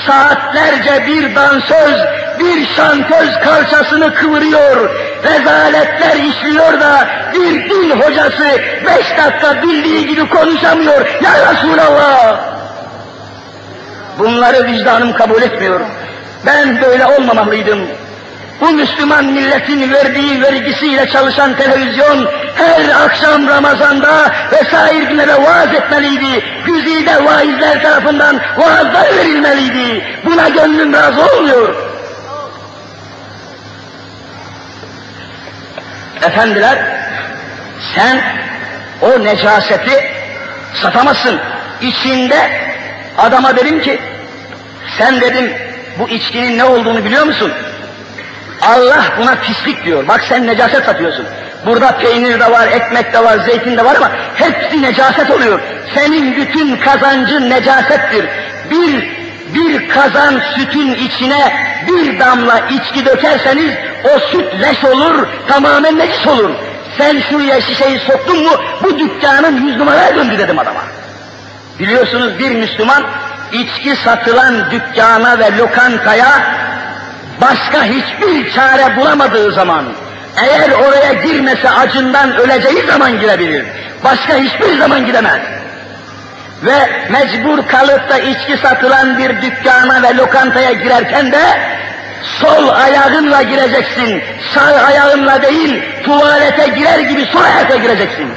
Speaker 2: saatlerce bir dansöz, bir şantöz kalçasını kıvırıyor, rezaletler işliyor da bir din hocası beş dakika bildiği gibi konuşamıyor. Ya Resulallah! Bunları vicdanım kabul etmiyor. Ben böyle olmamalıydım. Bu Müslüman milletin verdiği vergisiyle çalışan televizyon her akşam Ramazan'da vesaire günlere vaaz etmeliydi. Güzide vaizler tarafından vaazlar verilmeliydi. Buna gönlüm razı olmuyor. Efendiler, sen o necaseti satamazsın. İçinde adama dedim ki, sen dedim bu içkinin ne olduğunu biliyor musun? Allah buna pislik diyor. Bak sen necaset satıyorsun. Burada peynir de var, ekmek de var, zeytin de var ama hepsi necaset oluyor. Senin bütün kazancın necasettir. Bir bir kazan sütün içine bir damla içki dökerseniz o süt leş olur, tamamen necis olur. Sen şuraya şişeyi soktun mu bu dükkanın yüz numaraya döndü dedim adama. Biliyorsunuz bir Müslüman içki satılan dükkana ve lokantaya başka hiçbir çare bulamadığı zaman, eğer oraya girmese acından öleceği zaman girebilir. Başka hiçbir zaman gidemez. Ve mecbur kalıp da içki satılan bir dükkana ve lokantaya girerken de sol ayağınla gireceksin. Sağ ayağınla değil, tuvalete girer gibi sol ayakla gireceksin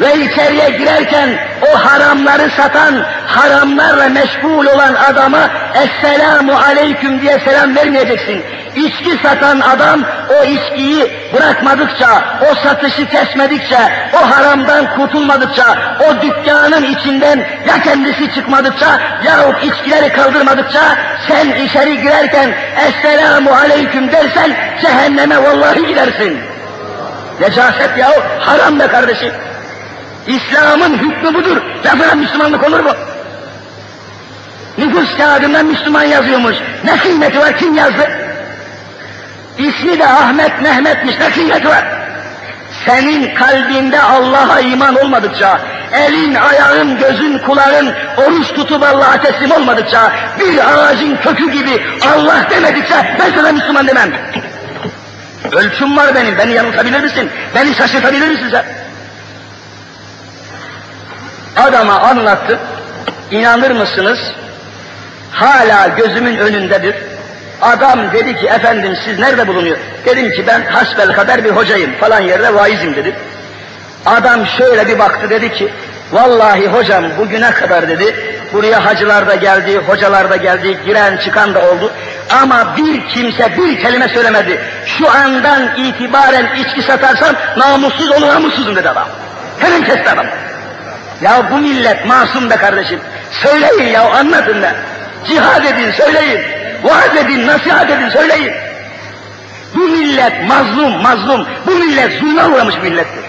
Speaker 2: ve içeriye girerken o haramları satan, haramlarla meşgul olan adama Esselamu Aleyküm diye selam vermeyeceksin. İçki satan adam o içkiyi bırakmadıkça, o satışı kesmedikçe, o haramdan kurtulmadıkça, o dükkanın içinden ya kendisi çıkmadıkça yahut içkileri kaldırmadıkça sen içeri girerken Esselamu Aleyküm dersen cehenneme vallahi gidersin. Necaset yahu haram be kardeşim. İslam'ın hükmü budur. Lafına Müslümanlık olur mu? Nüfus kağıdında Müslüman yazıyormuş. Ne kıymeti var? Kim yazdı? İsmi de Ahmet Mehmet'miş. Ne kıymeti var? Senin kalbinde Allah'a iman olmadıkça, elin, ayağın, gözün, kulağın oruç tutup Allah'a teslim olmadıkça, bir ağacın kökü gibi Allah demedikçe ben sana Müslüman demem. Ölçüm var benim, beni yanıltabilir misin? Beni şaşırtabilir misin sen? Adama anlattı. İnanır mısınız? Hala gözümün önündedir. Adam dedi ki efendim siz nerede bulunuyor? Dedim ki ben hasbel kadar bir hocayım falan yerde vaizim dedi. Adam şöyle bir baktı dedi ki vallahi hocam bugüne kadar dedi buraya hacılar da geldi, hocalar da geldi, giren çıkan da oldu. Ama bir kimse bir kelime söylemedi. Şu andan itibaren içki satarsam namussuz olur namussuzum dedi adam. Hemen kesti adam. Ya bu millet masum be kardeşim. Söyleyin ya anlatın da. Cihad edin söyleyin. Vaaz edin, nasihat edin söyleyin. Bu millet mazlum, mazlum. Bu millet zulme uğramış millettir.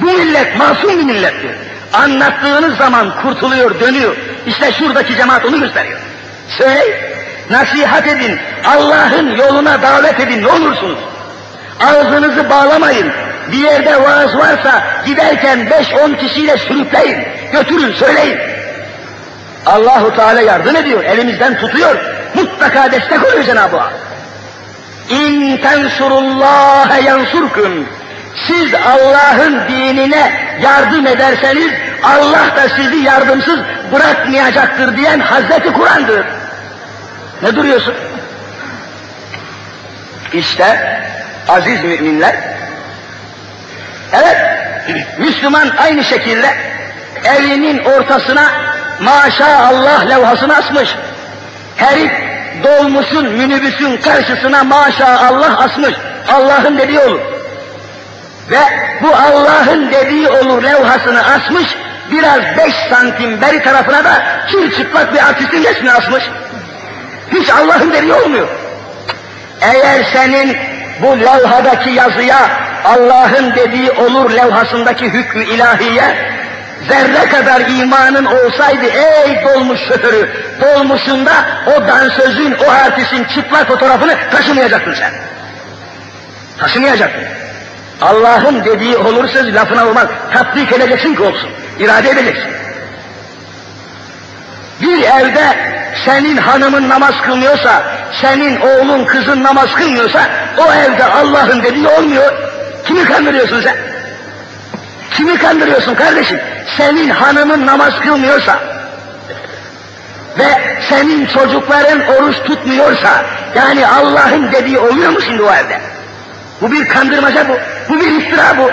Speaker 2: Bu millet masum bir millettir. Anlattığınız zaman kurtuluyor, dönüyor. İşte şuradaki cemaat onu gösteriyor. Söyleyin, nasihat edin, Allah'ın yoluna davet edin ne olursunuz. Ağzınızı bağlamayın, bir yerde vaaz varsa giderken beş on kişiyle sürükleyin, götürün, söyleyin. Allahu Teala yardım ediyor, elimizden tutuyor. Mutlaka destek oluyor Cenab-ı Hak. İn tensurullâhe yansurkum. Siz Allah'ın dinine yardım ederseniz Allah da sizi yardımsız bırakmayacaktır diyen Hazreti Kur'an'dır. Ne duruyorsun? İşte aziz müminler Evet, Müslüman aynı şekilde evinin ortasına maşallah levhasını asmış. Herif dolmuşun, minibüsün karşısına maşallah asmış. Allah'ın dediği olur. Ve bu Allah'ın dediği olur levhasını asmış, biraz beş santim beri tarafına da çıplak bir artistin resmini asmış. Hiç Allah'ın dediği olmuyor. Eğer senin bu levhadaki yazıya Allah'ın dediği olur levhasındaki hükmü ilahiye Zerre kadar imanın olsaydı ey dolmuş şoförü, dolmuşunda o dansözün, o artistin çıplak fotoğrafını taşımayacaktın sen. Taşımayacaktın. Allah'ın dediği olursa lafına olmaz, tatbik edeceksin ki olsun, irade edeceksin. Bir evde senin hanımın namaz kılmıyorsa, senin oğlun kızın namaz kılmıyorsa, o evde Allah'ın dediği olmuyor. Kimi kandırıyorsun sen? Kimi kandırıyorsun kardeşim? Senin hanımın namaz kılmıyorsa ve senin çocukların oruç tutmuyorsa, yani Allah'ın dediği oluyor mu şimdi o evde? Bu bir kandırmaca bu, bu bir iftira bu.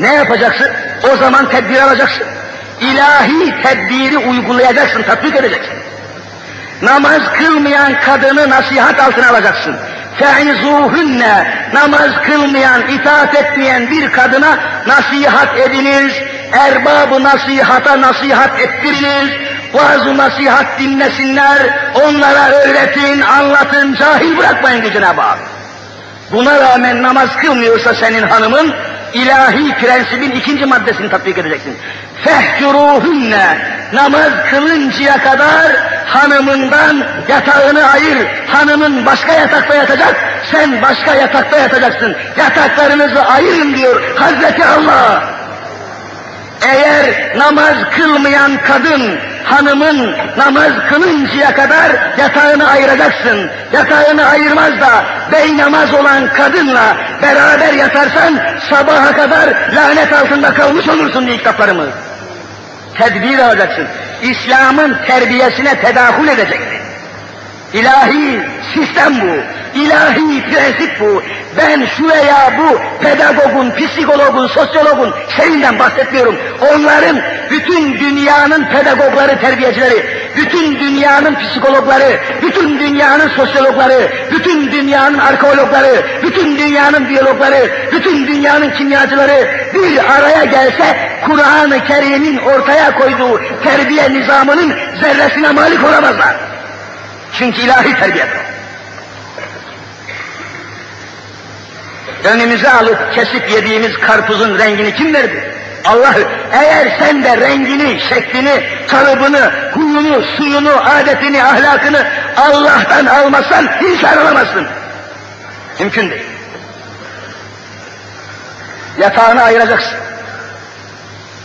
Speaker 2: Ne yapacaksın? O zaman tedbir alacaksın ilahi tedbiri uygulayacaksın, tatbik edeceksin. Namaz kılmayan kadını nasihat altına alacaksın. Fe'izuhunne, namaz kılmayan, itaat etmeyen bir kadına nasihat ediniz, erbabı nasihata nasihat ettiriniz, bazı nasihat dinlesinler, onlara öğretin, anlatın, cahil bırakmayın diye Cenab-ı Hak. Buna rağmen namaz kılmıyorsa senin hanımın, ilahi prensibin ikinci maddesini tatbik edeceksin. Fehcuruhunne namaz kılıncaya kadar hanımından yatağını ayır. Hanımın başka yatakta yatacak, sen başka yatakta yatacaksın. Yataklarınızı ayırın diyor Hazreti Allah. Eğer namaz kılmayan kadın hanımın namaz kılıncaya kadar yatağını ayıracaksın. Yatağını ayırmaz da bey namaz olan kadınla beraber yatarsan sabaha kadar lanet altında kalmış olursun diye kitaplarımız. Tedbir alacaksın. İslam'ın terbiyesine tedahül edeceksin. İlahi sistem bu. İlahi prensip bu. Ben şu veya bu pedagogun, psikologun, sosyologun şeyinden bahsetmiyorum. Onların bütün dünyanın pedagogları, terbiyecileri, bütün dünyanın psikologları, bütün dünyanın sosyologları, bütün dünyanın arkeologları, bütün dünyanın biyologları, bütün dünyanın kimyacıları bir araya gelse Kur'an-ı Kerim'in ortaya koyduğu terbiye nizamının zerresine malik olamazlar. Çünkü ilahi terbiyedir. Önümüze alıp kesip yediğimiz karpuzun rengini kim verdi? Allah eğer sen de rengini, şeklini, kalıbını, huyunu, suyunu, adetini, ahlakını Allah'tan almazsan insan olamazsın. Mümkün değil. Yatağını ayıracaksın.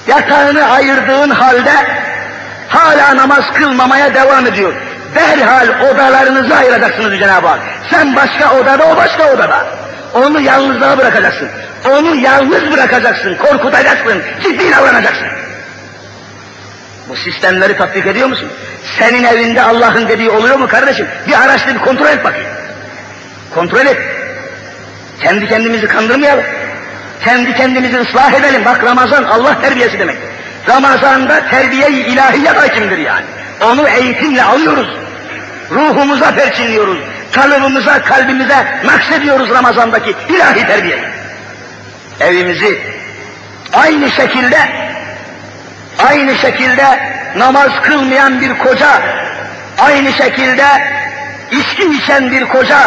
Speaker 2: Yatağını ayırdığın halde hala namaz kılmamaya devam ediyor. Derhal odalarınızı ayıracaksınız Cenab-ı Hak. Sen başka odada, o başka odada. Onu yalnızlığa bırakacaksın. Onu yalnız bırakacaksın, korkutacaksın, ciddi davranacaksın. Bu sistemleri tatbik ediyor musun? Senin evinde Allah'ın dediği oluyor mu kardeşim? Bir araştır, bir kontrol et bakayım. Kontrol et. Kendi kendimizi kandırmayalım. Kendi kendimizi ıslah edelim. Bak Ramazan Allah terbiyesi demek. Ramazan'da terbiye-i ilahiyat hakimdir yani. Onu eğitimle alıyoruz. Ruhumuza perçinliyoruz. Kalıbımıza, kalbimize naksediyoruz Ramazan'daki ilahi terbiyeyi. Evimizi aynı şekilde aynı şekilde namaz kılmayan bir koca, aynı şekilde içki içen bir koca,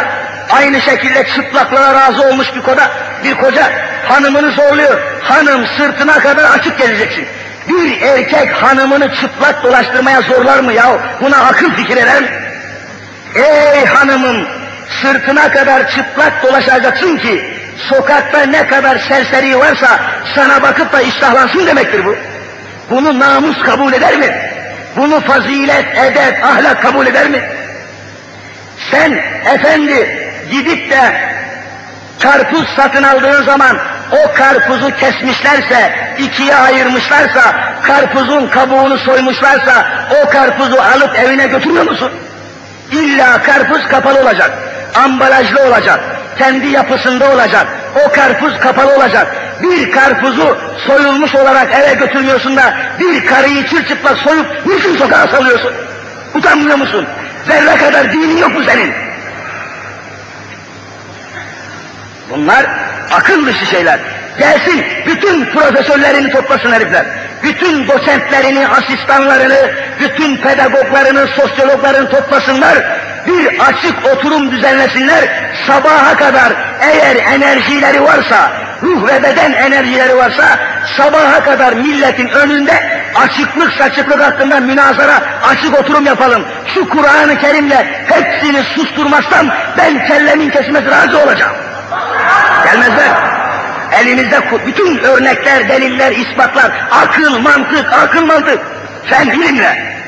Speaker 2: aynı şekilde çıplaklığa razı olmuş bir koca, bir koca hanımını zorluyor. Hanım sırtına kadar açık geleceksin. Bir erkek hanımını çıplak dolaştırmaya zorlar mı ya? Buna akıl fikir eder mi? Ey hanımım sırtına kadar çıplak dolaşacaksın ki sokakta ne kadar serseri varsa sana bakıp da iştahlansın demektir bu. Bunu namus kabul eder mi? Bunu fazilet, edep, ahlak kabul eder mi? Sen efendi gidip de karpuz satın aldığın zaman o karpuzu kesmişlerse, ikiye ayırmışlarsa, karpuzun kabuğunu soymuşlarsa o karpuzu alıp evine götürüyor musun? İlla karpuz kapalı olacak, ambalajlı olacak, kendi yapısında olacak, o karpuz kapalı olacak. Bir karpuzu soyulmuş olarak eve götürmüyorsun da bir karıyı çırçıplak soyup niçin sokağa salıyorsun? Utanmıyor musun? Zerre kadar dinin yok mu senin? Bunlar akıl dışı şeyler. Gelsin bütün profesörlerini toplasın herifler. Bütün doçentlerini, asistanlarını, bütün pedagoglarını, sosyologlarını toplasınlar. Bir açık oturum düzenlesinler. Sabaha kadar eğer enerjileri varsa, ruh ve beden enerjileri varsa sabaha kadar milletin önünde açıklık saçıklık hakkında münazara, açık oturum yapalım. Şu Kur'an-ı Kerim'le hepsini susturmazsam ben kellemin kesilmesi razı olacağım. Gelmezler. Elimizde bütün örnekler, deliller, ispatlar, akıl, mantık, akıl, mantık. Sen ilimle.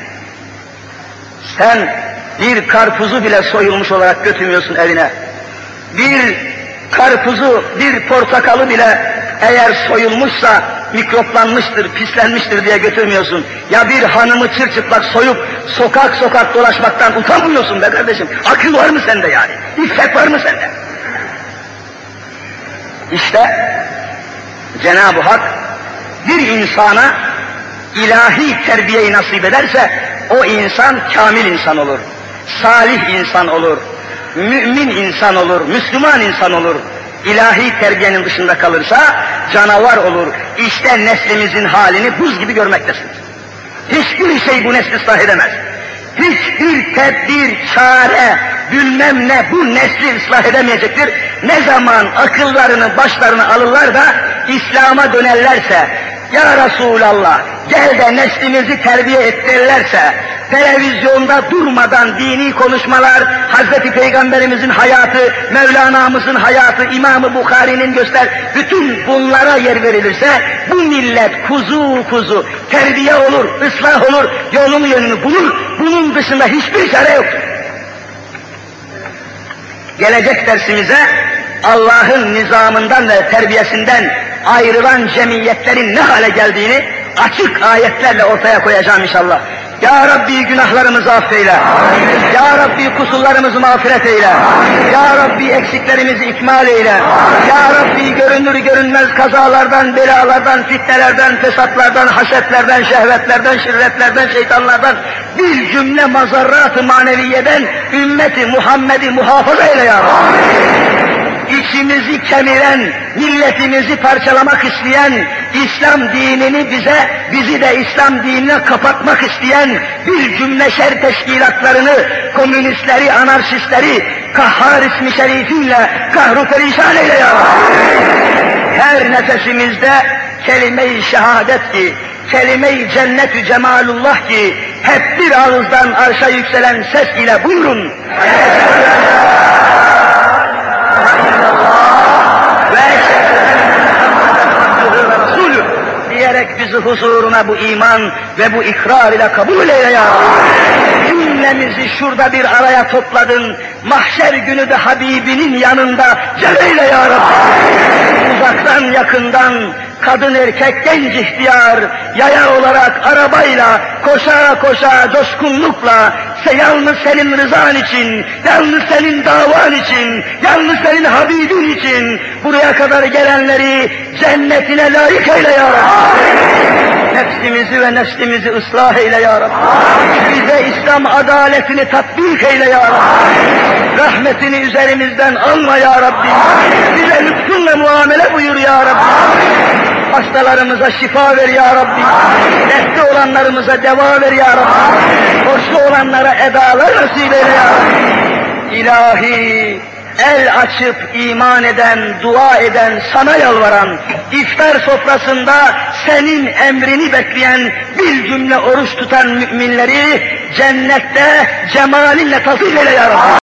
Speaker 2: Sen bir karpuzu bile soyulmuş olarak götürmüyorsun evine. Bir karpuzu, bir portakalı bile eğer soyulmuşsa mikroplanmıştır, pislenmiştir diye götürmüyorsun. Ya bir hanımı çırçıplak soyup sokak sokak dolaşmaktan utanmıyorsun be kardeşim. Akıl var mı sende yani? İffet var mı sende? İşte Cenab-ı Hak bir insana ilahi terbiyeyi nasip ederse o insan kamil insan olur. Salih insan olur. Mümin insan olur. Müslüman insan olur. İlahi terbiyenin dışında kalırsa canavar olur. İşte neslimizin halini buz gibi görmektesiniz. Hiçbir şey bu nesli ıslah edemez. Hiçbir tedbir, çare, bilmem ne bu nesli ıslah edemeyecektir. Ne zaman akıllarını başlarına alırlar da İslam'a dönerlerse, Ya Resulallah gel de neslimizi terbiye et televizyonda durmadan dini konuşmalar, Hazreti Peygamberimizin hayatı, Mevlana'mızın hayatı, İmam-ı Bukhari'nin göster, bütün bunlara yer verilirse, bu millet kuzu kuzu terbiye olur, ıslah olur, yolunu yönünü bulur, bunun dışında hiçbir çare yok. Gelecek dersimize Allah'ın nizamından ve terbiyesinden ayrılan cemiyetlerin ne hale geldiğini açık ayetlerle ortaya koyacağım inşallah. Ya Rabbi günahlarımızı affeyle. Ya Rabbi kusurlarımızı mağfiret eyle. Ya Rabbi eksiklerimizi ikmal eyle. Ya Rabbi görünür görünmez kazalardan, belalardan, fitnelerden, fesatlardan, hasetlerden, şehvetlerden, şirretlerden, şeytanlardan bir cümle mazarrat-ı maneviyeden ümmeti Muhammed'i muhafaza eyle ya Rabbi içimizi kemiren, milletimizi parçalamak isteyen, İslam dinini bize, bizi de İslam dinine kapatmak isteyen bir cümle şer teşkilatlarını, komünistleri, anarşistleri, kahhar ismi şerifinle kahru perişan eyle ya. Her nefesimizde kelime-i şehadet ki, kelime-i cennet-ü cemalullah ki, hep bir ağızdan arşa yükselen ses ile buyurun. ve Resulü diyerek bizi huzuruna bu iman ve bu ikrar ile kabul eyle ya Rabbi. Cümlemizi şurada bir araya topladın. Mahşer günü de Habibinin yanında celeyle ya Rabbi. Uzaktan yakından kadın erkek genç ihtiyar yaya olarak arabayla koşa koşa coşkunlukla se yalnız senin rızan için, yalnız senin davan için, yalnız senin Habibin için buraya kadar gelenleri cennetine layık eyle ya Rabbi. Nefsimizi ve neslimizi ıslah eyle ya Rabbi. Bize İslam adaletini tatbik eyle ya Rabbi. Rahmetini üzerimizden alma ya Rabbi. Bize lütfunla muamele buyur ya Rabbi. Hastalarımıza şifa ver ya Rabbi. Dertli olanlarımıza deva ver ya Rabbi. Borçlu olanlara edalar nasip eyle ya Rabbi. İlahi, el açıp iman eden, dua eden, sana yalvaran, iftar sofrasında senin emrini bekleyen bir cümle oruç tutan müminleri cennette cemalinle tasvir eyle ya Rabbi.